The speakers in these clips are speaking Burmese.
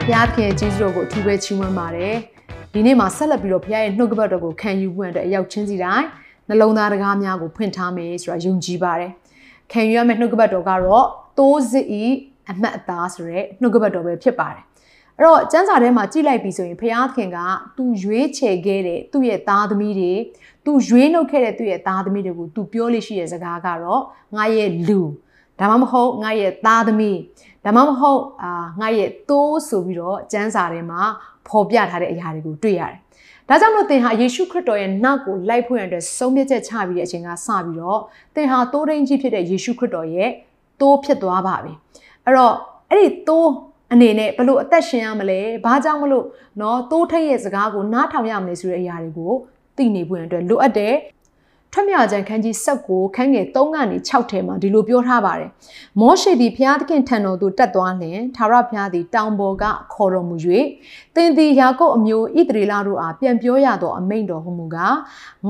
ဘုရားခင်ကျေးဇူးတော်ကိုအထူးပဲချီးမွမ်းပါတယ်ဒီနေ့မှာဆက်လက်ပြီးတော့ဘုရားရဲ့နှုတ်ကပတ်တော်ကိုခံယူဖို့အတွက်အရောက်ချင်းစီတိုင်းနှလုံးသားတကားများကိုဖွင့်ထားမယ်ဆိုတာယုံကြည်ပါတယ်ခံယူရမယ့်နှုတ်ကပတ်တော်ကတော့တိုးစစ်ဤအမှတ်အသားဆိုတဲ့နှုတ်ကပတ်တော်ပဲဖြစ်ပါတယ်အဲ့တော့ကျမ်းစာထဲမှာကြည့်လိုက်ပြီဆိုရင်ဘုရားခင်ကသူရွေးချယ်ခဲ့တဲ့သူ့ရဲ့သားသမီးတွေသူရွေးနှုတ်ခဲ့တဲ့သူ့ရဲ့သားသမီးတွေကိုသူပြောလို့ရှိတဲ့စကားကတော့ငါရဲ့လူ ဒါမှမဟုတ်ငါရဲ့သားသမီးဒါမှမဟုတ်အာငါရဲ့သိုးဆိုပြီးတော့ကျမ်းစာထဲမှာဖော်ပြထားတဲ့အရာတွေကိုတွေ့ရတယ်။ဒါကြောင့်မလို့သင်ဟာယေရှုခရစ်တော်ရဲ့နောက်ကိုလိုက်ဖို့ရတဲ့ဆုံးဖြတ်ချက်ချပြီးတဲ့အချိန်ကစပြီးတော့သင်ဟာသိုးရင်းကြီးဖြစ်တဲ့ယေရှုခရစ်တော်ရဲ့သိုးဖြစ်သွားပါပြီ။အဲ့တော့အဲ့ဒီသိုးအနေနဲ့ဘလို့အသက်ရှင်ရမလဲ။ဘာကြောင့်မလို့เนาะသိုးထိတ်ရဲ့စကားကိုနားထောင်ရမလဲဆိုတဲ့အရာတွေကိုသိနေဖို့ရတဲ့လိုအပ်တဲ့ ထွတ်မြောက်ခြင်းခန်းကြီး16ခန်းငယ်3ကနေ6ထဲမှာဒီလိုပြောထားပါတယ်။မောရှေသည်ဘုရားသခင်ထံတော်သို့တက်သွားလျင်သာရဘုရားသည်တောင်ပေါ်ကခေါ်တော်မူ၍သင်သည်ယာကုပ်အမျိုးဣသရေလတို့အားပြန်ပြောရသောအမိန့်တော်ဟုမူကား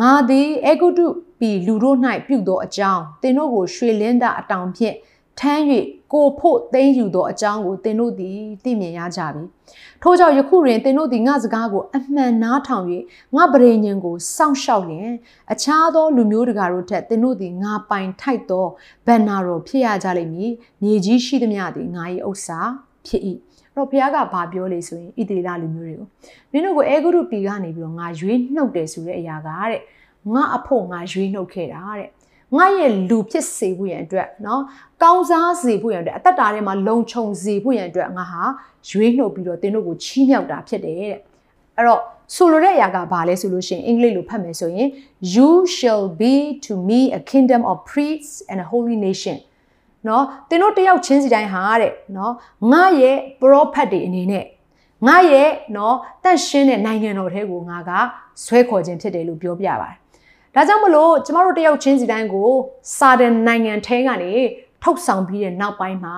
ငါသည်အေဂုတုပြည်လူတို့၌ပြုသောအကြောင်းသင်တို့ကိုရွှေလင်းတအတောင်ဖြင့် ထမ်း၍ကိုဖို့သိမ်းယူသောအကြောင်းကိုသင်တို့သည်သိမြင်ရကြပြီ။ထို့ကြောင့်ယခုတွင်သင်တို့သည်ငါစကားကိုအမှန်နားထောင်၍ငါပရိညင်ကိုစောင့်ရှောက်လျင်အခြားသောလူမျိုးတကာတို့ထက်သင်တို့သည်ငါပိုင်ထိုက်သောဗန္နာတော်ဖြစ်ရကြလိမ့်မည်။မြေကြီးရှိသမျှသည်ငါ၏ဥစ္စာဖြစ်၏။အဲ့တော့ဘုရားကဘာပြောလဲဆိုရင်ဣတိလလူမျိုးတွေကိုမင်းတို့ကိုအေဂုရုပြည်ကနေပြီးတော့ငါရွေးနှုတ်တယ်ဆိုတဲ့အရာကတဲ့ငါအဖို့ငါရွေးနှုတ်ခဲ့တာတဲ့ ငါရဲ့လူဖြစ်စေဖို့ရန်အတွက်နော်ကောင်းစားစေဖို့ရန်အတွက်အသက်တာထဲမှာလုံခြုံစေဖို့ရန်အတွက်ငါဟာရွေးနှုတ်ပြီးတော့တင်းတို့ကိုချီးမြှောက်တာဖြစ်တယ်တဲ့အဲ့တော့ဆိုလိုတဲ့အရာကဘာလဲဆိုလို့ရှိရင်အင်္ဂလိပ်လိုဖတ်မယ်ဆိုရင် you shall be to me a kingdom of priests and a holy nation နော်တင်းတို့တယောက်ချင်းစီတိုင်းဟာတဲ့နော်ငါရဲ့ prophet တွေအနေနဲ့ငါရဲ့နော်တန့်ရှင်းတဲ့နိုင်ငံတော်ထဲကိုငါကဆွဲခေါ်ခြင်းဖြစ်တယ်လို့ပြောပြပါတယ် ဒါကြောင့်မလို့ကျမတို့တယောက်ချင်းစီတိုင်းကိုစာဒန်နိုင်ငံထဲကနေထုတ်ဆောင်ပြီးတဲ့နောက်ပိုင်းမှာ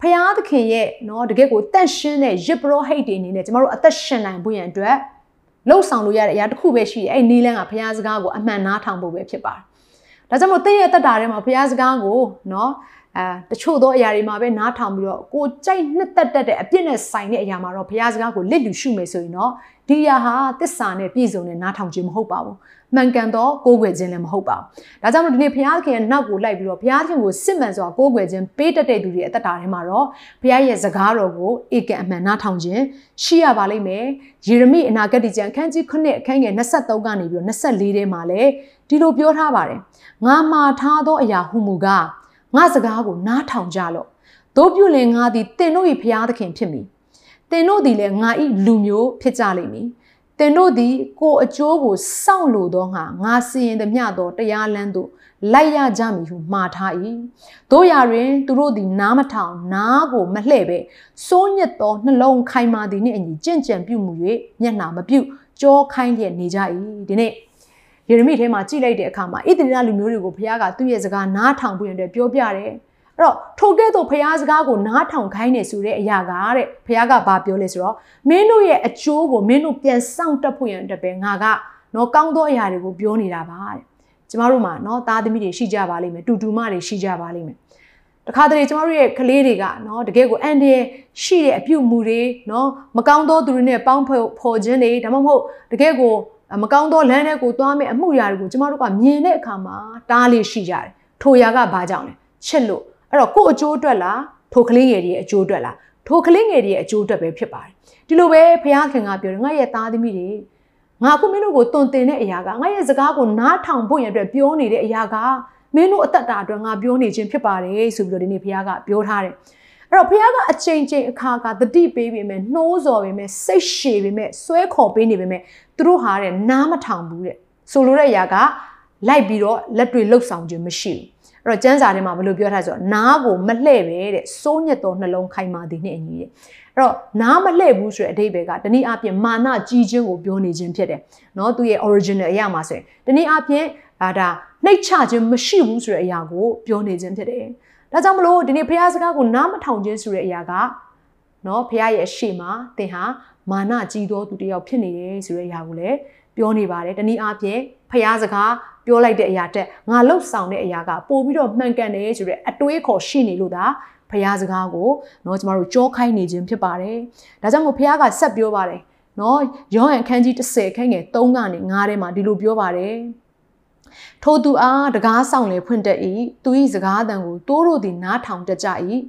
ဖရာသခင်ရဲ့เนาะတကယ့်ကိုတန့်ရှင်းတဲ့ရစ်ပရောဟိတ်တွေအနေနဲ့ကျမတို့အသက်ရှင်နိုင်ဖို့ရန်အတွက်လှုပ်ဆောင်လို့ရတဲ့အရာတစ်ခုပဲရှိတယ်အဲ့နီးလန်းကဖရာစကားကိုအမှန်နားထောင်ဖို့ပဲဖြစ်ပါတယ်ဒါကြောင့်မို့သင်ရဲ့အသက်တာထဲမှာဖရာစကားကိုเนาะ အဲတချို့သောအရာတွေမှာပဲနားထောင်ပြီးတော့ကိုကြိုက်နှစ်သက်တတ်တဲ့အပြစ်နဲ့ဆိုင်တဲ့အရာမှာတော့ဘုရားစကားကိုလစ်လူရှုမယ်ဆိုရင်တော့ဒီအရာဟာတစ္ဆာနဲ့ပြည့်စုံတဲ့နားထောင်ခြင်းမဟုတ်ပါဘူးမှန်ကန်သောကိုးကွယ်ခြင်းလည်းမဟုတ်ပါဘူးဒါကြောင့်မို့ဒီနေ့ဘုရားခင်ရဲ့နောက်ကိုလိုက်ပြီးတော့ဘုရားခင်ကိုစစ်မှန်စွာကိုးကွယ်ခြင်းပေးတတ်တဲ့သူတွေအသက်တာထဲမှာတော့ဘုရားရဲ့စကားတော်ကိုဧကန်အမှန်နားထောင်ခြင်းရှိရပါလိမ့်မယ်ယေရမိအနာဂတ်ကျမ်းအခန်းကြီး9အခန်းငယ်23ကနေပြီးတော့24ထဲမှာလည်းဒီလိုပြောထားပါတယ်ငါမှာထားသောအရာဟုမူကား ငါစကားကိုနားထောင်ကြလော့တို့ပြုလင်ငါသည်တင်တို့၏ဖျားသခင်ဖြစ်မည်တင်တို့သည်လည်းငါ၏လူမျိုးဖြစ်ကြလိမ့်မည်တင်တို့သည်ကိုအကျိုးကိုစောင့်လိုသောငါငါစီရင်သည်မျှသောတရားလမ်းသို့လိုက်ရကြမည်ဟုမှားထား၏တို့ရတွင်သူတို့သည်နားမထောင်နားကိုမလှဲ့ပဲစိုးညစ်သောနှလုံးခိုင်မာသည်နှင့်အညီကြင့်ကြံပြုမှု၍မျက်နှာမပြုတ်ကြောခိုင်းလျက်နေကြ၏ဒီနေ့ ယေရမိထဲမှာကြည့်လိုက်တဲ့အခါမှာဣသရေလလူမျိုးတွေကိုဘုရားကသူ့ရဲ့စကားနားထောင်ဖို့ရတဲ့ပြောပြတယ်အဲ့တော့ထိုကဲ့သို့ဘုရားစကားကိုနားထောင်ခိုင်းနေဆိုတဲ့အရာကတဲ့ဘုရားကဘာပြောလဲဆိုတော့မင်းတို့ရဲ့အကျိုးကိုမင်းတို့ပြန်ဆောင်တက်ဖို့ရန်အတွက်ပဲငါကနော်ကောင်းသောအရာတွေကိုပြောနေတာပါတဲ့ကျမတို့မှာနော်သားသမီးတွေရှိကြပါလိမ့်မယ်တူတူမတွေရှိကြပါလိမ့်မယ်တခါတလေကျမတို့ရဲ့ကလေးတွေကနော်တကယ်ကိုအန်ဒီရှိတဲ့အပြုတ်မှုတွေနော်မကောင်းသောသူတွေနဲ့ပေါင်းဖော်ခြင်းတွေဒါမှမဟုတ်တကယ်ကို မကောင်းသောလမ်းတွေကိုသွားမဲ့အမှုရာတွေကိုကျမတို့ကမြင်တဲ့အခါမှာတားလေးရှိကြတယ်ထိုရာကဘာကြောင့်လဲချစ်လို့အဲ့တော့ကို့အကျိုးအတွက်လားထိုကလေးငယ်တွေရဲ့အကျိုးအတွက်လားထိုကလေးငယ်တွေရဲ့အကျိုးအတွက်ပဲဖြစ်ပါတယ်ဒီလိုပဲဘုရားခင်ကပြောတယ်ငါရဲ့သားသမီးတွေငါခုမင်းတို့ကိုတုံတင်တဲ့အရာကငါရဲ့စကားကိုနားထောင်ဖို့ရတဲ့ပြောနေတဲ့အရာကမင်းတို့အသက်တာအတွက်ငါပြောနေခြင်းဖြစ်ပါတယ်ဆိုပြီးတော့ဒီနေ့ဘုရားကပြောထားတယ် အဲ့တော့ဘုရားကအချိန်ချင်းအခါခါတတိပေးပေမဲ့နှိုးစော်ပေမဲ့စိတ်ရှည်ပေမဲ့ဆွဲခေါ်ပေးနေပေမဲ့သူတို့ဟာတဲ့နားမထောင်ဘူးတဲ့ဆိုလိုတဲ့အရာကလိုက်ပြီးတော့လက်တွေလှုပ်ဆောင်ခြင်းမရှိဘူးအဲ့တော့ကျမ်းစာထဲမှာဘယ်လိုပြောထားဆိုတော့နားကိုမလှဲ့ပဲတဲ့စိုးညက်သောနှလုံးခိုင်မာသည်နဲ့အညီတဲ့အဲ့တော့နားမလှဲ့ဘူးဆိုတဲ့အဓိပ္ပာယ်ကတနည်းအားဖြင့်မာနကြီးခြင်းကိုပြောနေခြင်းဖြစ်တယ်နော်သူရဲ့ original အရာမှာဆိုရင်တနည်းအားဖြင့်ဒါနှိတ်ချခြင်းမရှိဘူးဆိုတဲ့အရာကိုပြောနေခြင်းဖြစ်တယ် ဒါကြောင့်မလို့ဒီနေ့ဘုရားစကားကိုနားမထောင်ခြင်းဆိုတဲ့အရာကเนาะဘုရားရဲ့အရှိမှာသင်ဟာမာနကြီးသောသူတစ်ယောက်ဖြစ်နေတယ်ဆိုတဲ့အရာကိုလည်းပြောနေပါတယ်တနည်းအားဖြင့်ဘုရားစကားပြောလိုက်တဲ့အရာတက်ငါလှုပ်ဆောင်တဲ့အရာကပို့ပြီးတော့မှန်ကန်တယ်ဆိုတဲ့အတွေးခေါ်ရှိနေလို့ဒါဖះစကားကိုเนาะကျမတို့ကြောခိုင်းနေခြင်းဖြစ်ပါတယ်။ဒါကြောင့်မို့ဖះကဆက်ပြောပါတယ်เนาะယောဟန်ခန်းကြီး30ခန်းငယ်3ကနေ9ထဲမှာဒီလိုပြောပါတယ်။ ထိုသူအားတကားဆောင်လေဖွင့်တတ်၏သူ၏စကားတန်ကိုတိုးတို့သည်နားထောင်တတ်ကြ၏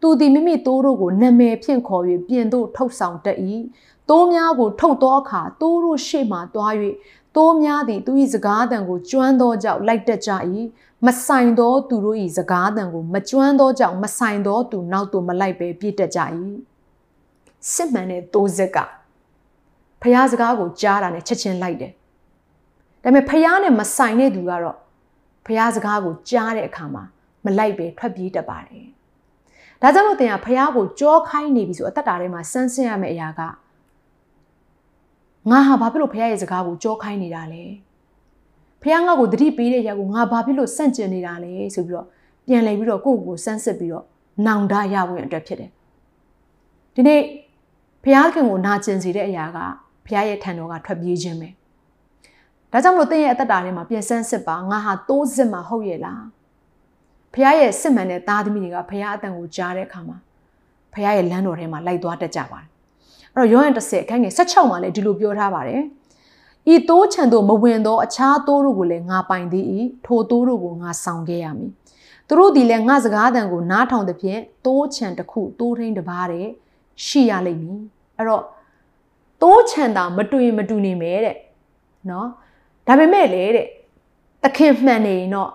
သူသည်မိမိတိုးတို့ကိုနာမည်ဖြင့်ခေါ်၍ပြင်သို့ထုတ်ဆောင်တတ်၏တိုးများကိုထုတ်သောအခါတိုးတို့ရှေ့မှတွား၍တိုးများသည်သူ၏စကားတန်ကိုကျွမ်းသောကြောင့်လိုက်တတ်ကြ၏မဆိုင်သောသူတို့၏စကားတန်ကိုမကျွမ်းသောကြောင့်မဆိုင်သောသူနောက်သို့မလိုက်ပဲပြည့်တတ်ကြ၏စစ်မှန်တဲ့တိုးစက်ကဖះစကားကိုကြားတာနဲ့ချက်ချင်းလိုက်တယ် ဒါပေမဲ့ဖះနဲ့မဆိုင်တဲ့သူကတော့ဖះစကားကိုကြားတဲ့အခါမှာမလိုက်ပဲထွက်ပြေးတတ်ပါတယ်ဒါကြောင့်မို့သင်ကဖះကိုကြောခိုင်းနေပြီဆိုအသက်တာထဲမှာစမ်းဆင်းရမယ့်အရာကငါဟာဘာဖြစ်လို့ဖះရဲ့စကားကိုကြောခိုင်းနေတာလဲဖះငါ့ကိုတတိပေးတဲ့ຢာကိုငါဘာဖြစ်လို့စန့်ကျင်နေတာလဲဆိုပြီးတော့ပြန်လှည့်ပြီးတော့ကိုယ့်ကိုစမ်းစစ်ပြီးတော့နောင်တရဝင်အတွက်ဖြစ်တယ်ဒီနေ့ဖះခင်ကိုနာကျင်စေတဲ့အရာကဖះရဲ့ထံတော်ကထွက်ပြေးခြင်းပဲ ဒါကြောင့်မလို့သင်ရဲ့အသက်တာထဲမှာပြန်ဆန်းစစ်ပါငါဟာတိုးစစ်မှာဟုတ်ရဲ့လားဖះရဲ့စစ်မှန်တဲ့သားသမီးတွေကဖះအတန်ကိုကြားတဲ့အခါမှာဖះရဲ့လမ်းတော်ထဲမှာလိုက်သွားတတ်ကြပါတယ်အဲ့တော့ယောဟန်30အခန်းငယ်16မှာလည်းဒီလိုပြောထားပါတယ်ဤတိုးချံတို့မဝင်သောအခြားတိုးတို့ကိုလည်းငါပိုင်သည်၏ထိုတိုးတို့ကိုငါဆောင်ခဲ့ရမည်သူတို့ဒီလည်းငါစကားတန်ကိုနားထောင်တဲ့ဖြင့်တိုးချံတစ်ခုတိုးထင်းတစ်ပါးတဲ့ရှိရလိမ့်မည်အဲ့တော့တိုးချံတာမတူရင်မတူနေမယ်တဲ့နော် ဒါပေမဲ့လေတဲ့သခင်မှန်နေရင်တော့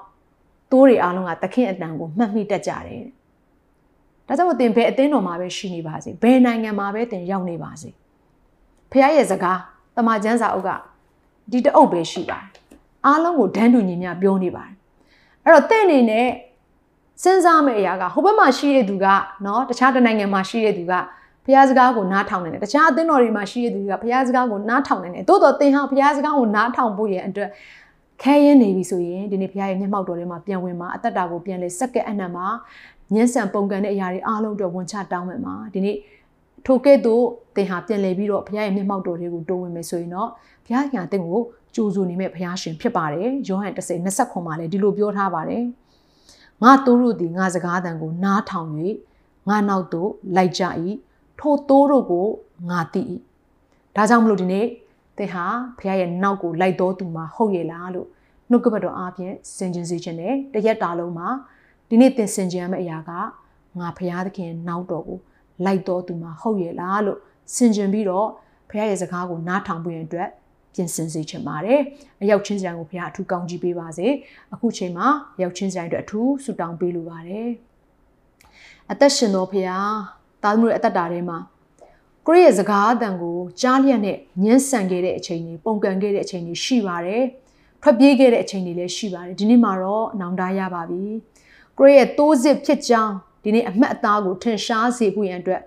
တိုးတွေအားလုံးကသခင်အတန်ကိုမှတ်မိတတ်ကြတယ်တဲ့ဒါကြောင့်သင်ဘယ်အသင်းတော်မှာပဲရှိနေပါစေဘယ်နိုင်ငံမှာပဲသင်ရောက်နေပါစေဖခင်ရဲ့စကားတမန်ကျမ်းစာအုပ်ကဒီတအုပ်ပဲရှိပါတယ်အားလုံးကိုဒန်းတူညီမျှပြောနေပါတယ်အဲ့တော့တင့်အနေနဲ့စဉ်းစားမယ့်အရာကဟိုဘက်မှာရှိတဲ့သူကเนาะတခြားတနိုင်ငံမှာရှိတဲ့သူက ဘုရားစကားကိုနားထောင်နေတယ်တခြားအသင်းတော်တွေမှာရှိတဲ့သူကဘုရားစကားကိုနားထောင်နေတယ်သို့တော်သင်ဟာဘုရားစကားကိုနားထောင်ဖို့ရဲ့အတွက်ခဲရင်နေပြီဆိုရင်ဒီနေ့ဘုရားရဲ့မျက်မှောက်တော်ထဲမှာပြန်ဝင်မှာအသက်တာကိုပြန်လဲစက္ကဲအနံမှာညှဉ်းဆန်ပုံကန်တဲ့အရာတွေအားလုံးအတွက်ဝန်ချတောင်းမယ်မှာဒီနေ့ထိုကဲ့သို့သင်ဟာပြန်လဲပြီးတော့ဘုရားရဲ့မျက်မှောက်တော်တွေကိုတိုးဝင်မယ်ဆိုရင်တော့ဘုရားညာသင်ကိုကြိုးစုနေမဲ့ဘုရားရှင်ဖြစ်ပါတယ်ယောဟန်10 20ခွန်မှာလည်းဒီလိုပြောထားပါတယ်ငါတို့တို့သည်ငါစကားတန်ကိုနားထောင်၍ငါနောက်သို့လိုက်ကြ၏ ထိုတိုးတို့ကိုငါသိ၏ဒါကြောင့်မလို့ဒီနေ့သင်ဟာဘုရားရဲ့နောက်ကိုလိုက်တော်သူမှာဟုတ်ရဲ့လားလို့နှုတ်ကပတ်တော်အားဖြင့်စင်ကြင်စေခြင်းနဲ့တရက်တာလုံးမှာဒီနေ့သင်စင်ကြင်ရမယ့်အရာကငါဘုရားသခင်နောက်တော်ကိုလိုက်တော်သူမှာဟုတ်ရဲ့လားလို့စင်ကြင်ပြီးတော့ဘုရားရဲ့စကားကိုနားထောင်ဖို့ရန်အတွက်ပြင်ဆင်စေချင်ပါတယ်။အရောက်ချင်းစံကိုဘုရားအထူးကောင်းကြီးပေးပါစေ။အခုချိန်မှာရောက်ချင်းစံအတွက်အထူးဆုတောင်းပေးလိုပါတယ်။အသက်ရှင်တော်ဘုရား သားသမီးရဲ့အသက်တာထဲမှာကိုယ့်ရဲ့စကားအတန်ကိုကြားလျက်နဲ့ညှင်းဆန်ခဲ့တဲ့အချိန်တွေပုံကန်ခဲ့တဲ့အချိန်တွေရှိပါတယ်။ထွက်ပြေးခဲ့တဲ့အချိန်တွေလည်းရှိပါတယ်။ဒီနေ့မှာတော့နောင်တရပါပြီ။ကိုယ့်ရဲ့တိုးစစ်ဖြစ်ကြောင်းဒီနေ့အမှတ်အသားကိုထင်ရှားစေဖို့ရန်အတွက်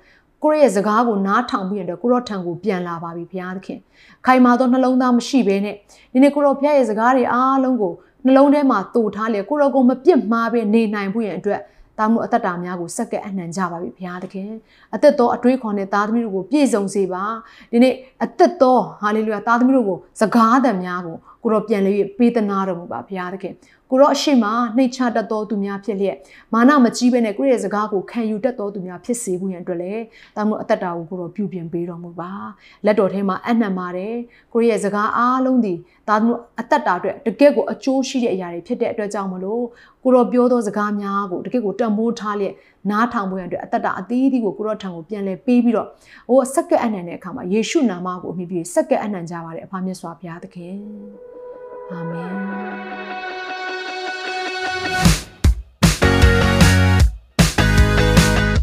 ကိုယ့်ရဲ့စကားကိုနားထောင်ပြီးရတဲ့ကိုရော့ထံကိုပြန်လာပါပြီဘုရားသခင်ခိုင်မာသောနှလုံးသားမရှိဘဲနဲ့ဒီနေ့ကိုရော့ဘုရားရဲ့စကားတွေအားလုံးကိုနှလုံးထဲမှာတူထားလေကိုရော့ကိုမပြစ်မှားပဲနေနိုင်ဖို့ရန်အတွက် တာမှုအသက်တာများကိုစက္ကဲအနှံကြပါပြီဘုရားသခင်အသက်တော်အတွေးခေါ်တဲ့သားသမီးတို့ကိုပြည့်စုံစေပါဒီနေ့အသက်တော်ဟာလေလုယာသားသမီးတို့ကိုစကားသံများကိုကိုရောပြန်လေးပေးသနာတော်မူပါဘုရားသခင် ကိုရောအရှိမနှိတ်ချတတ်တော်သူများဖြစ်လျက်မာနမကြီးပဲနဲ့ကိုရဲ့စကားကိုခံယူတတ်တော်သူများဖြစ်စေဖို့ရန်အတွက်လည်းတာမှုအသက်တာကိုကိုရောပြုပြင်ပေးတော်မူပါလက်တော်ထဲမှာအနှံပါတယ်ကိုရဲ့စကားအားလုံးဒီတာမှုအသက်တာအတွက်တကယ့်ကိုအကျိုးရှိတဲ့အရာတွေဖြစ်တဲ့အတွက်ကြောင့်မလို့ကိုရောပြောသောစကားများကိုတကယ့်ကိုတန်ဖိုးထားလျက်နားထောင်ဖို့ရန်အတွက်အသက်တာအသီးသီးကိုကိုရောထံကိုပြန်လဲပေးပြီးတော့ဟိုစက္ကက်အနှံတဲ့အခါမှာယေရှုနာမကိုအမိပြီးစက္ကက်အနှံကြပါတဲ့အဖမြတ်စွာဘုရားသခင်အာမင်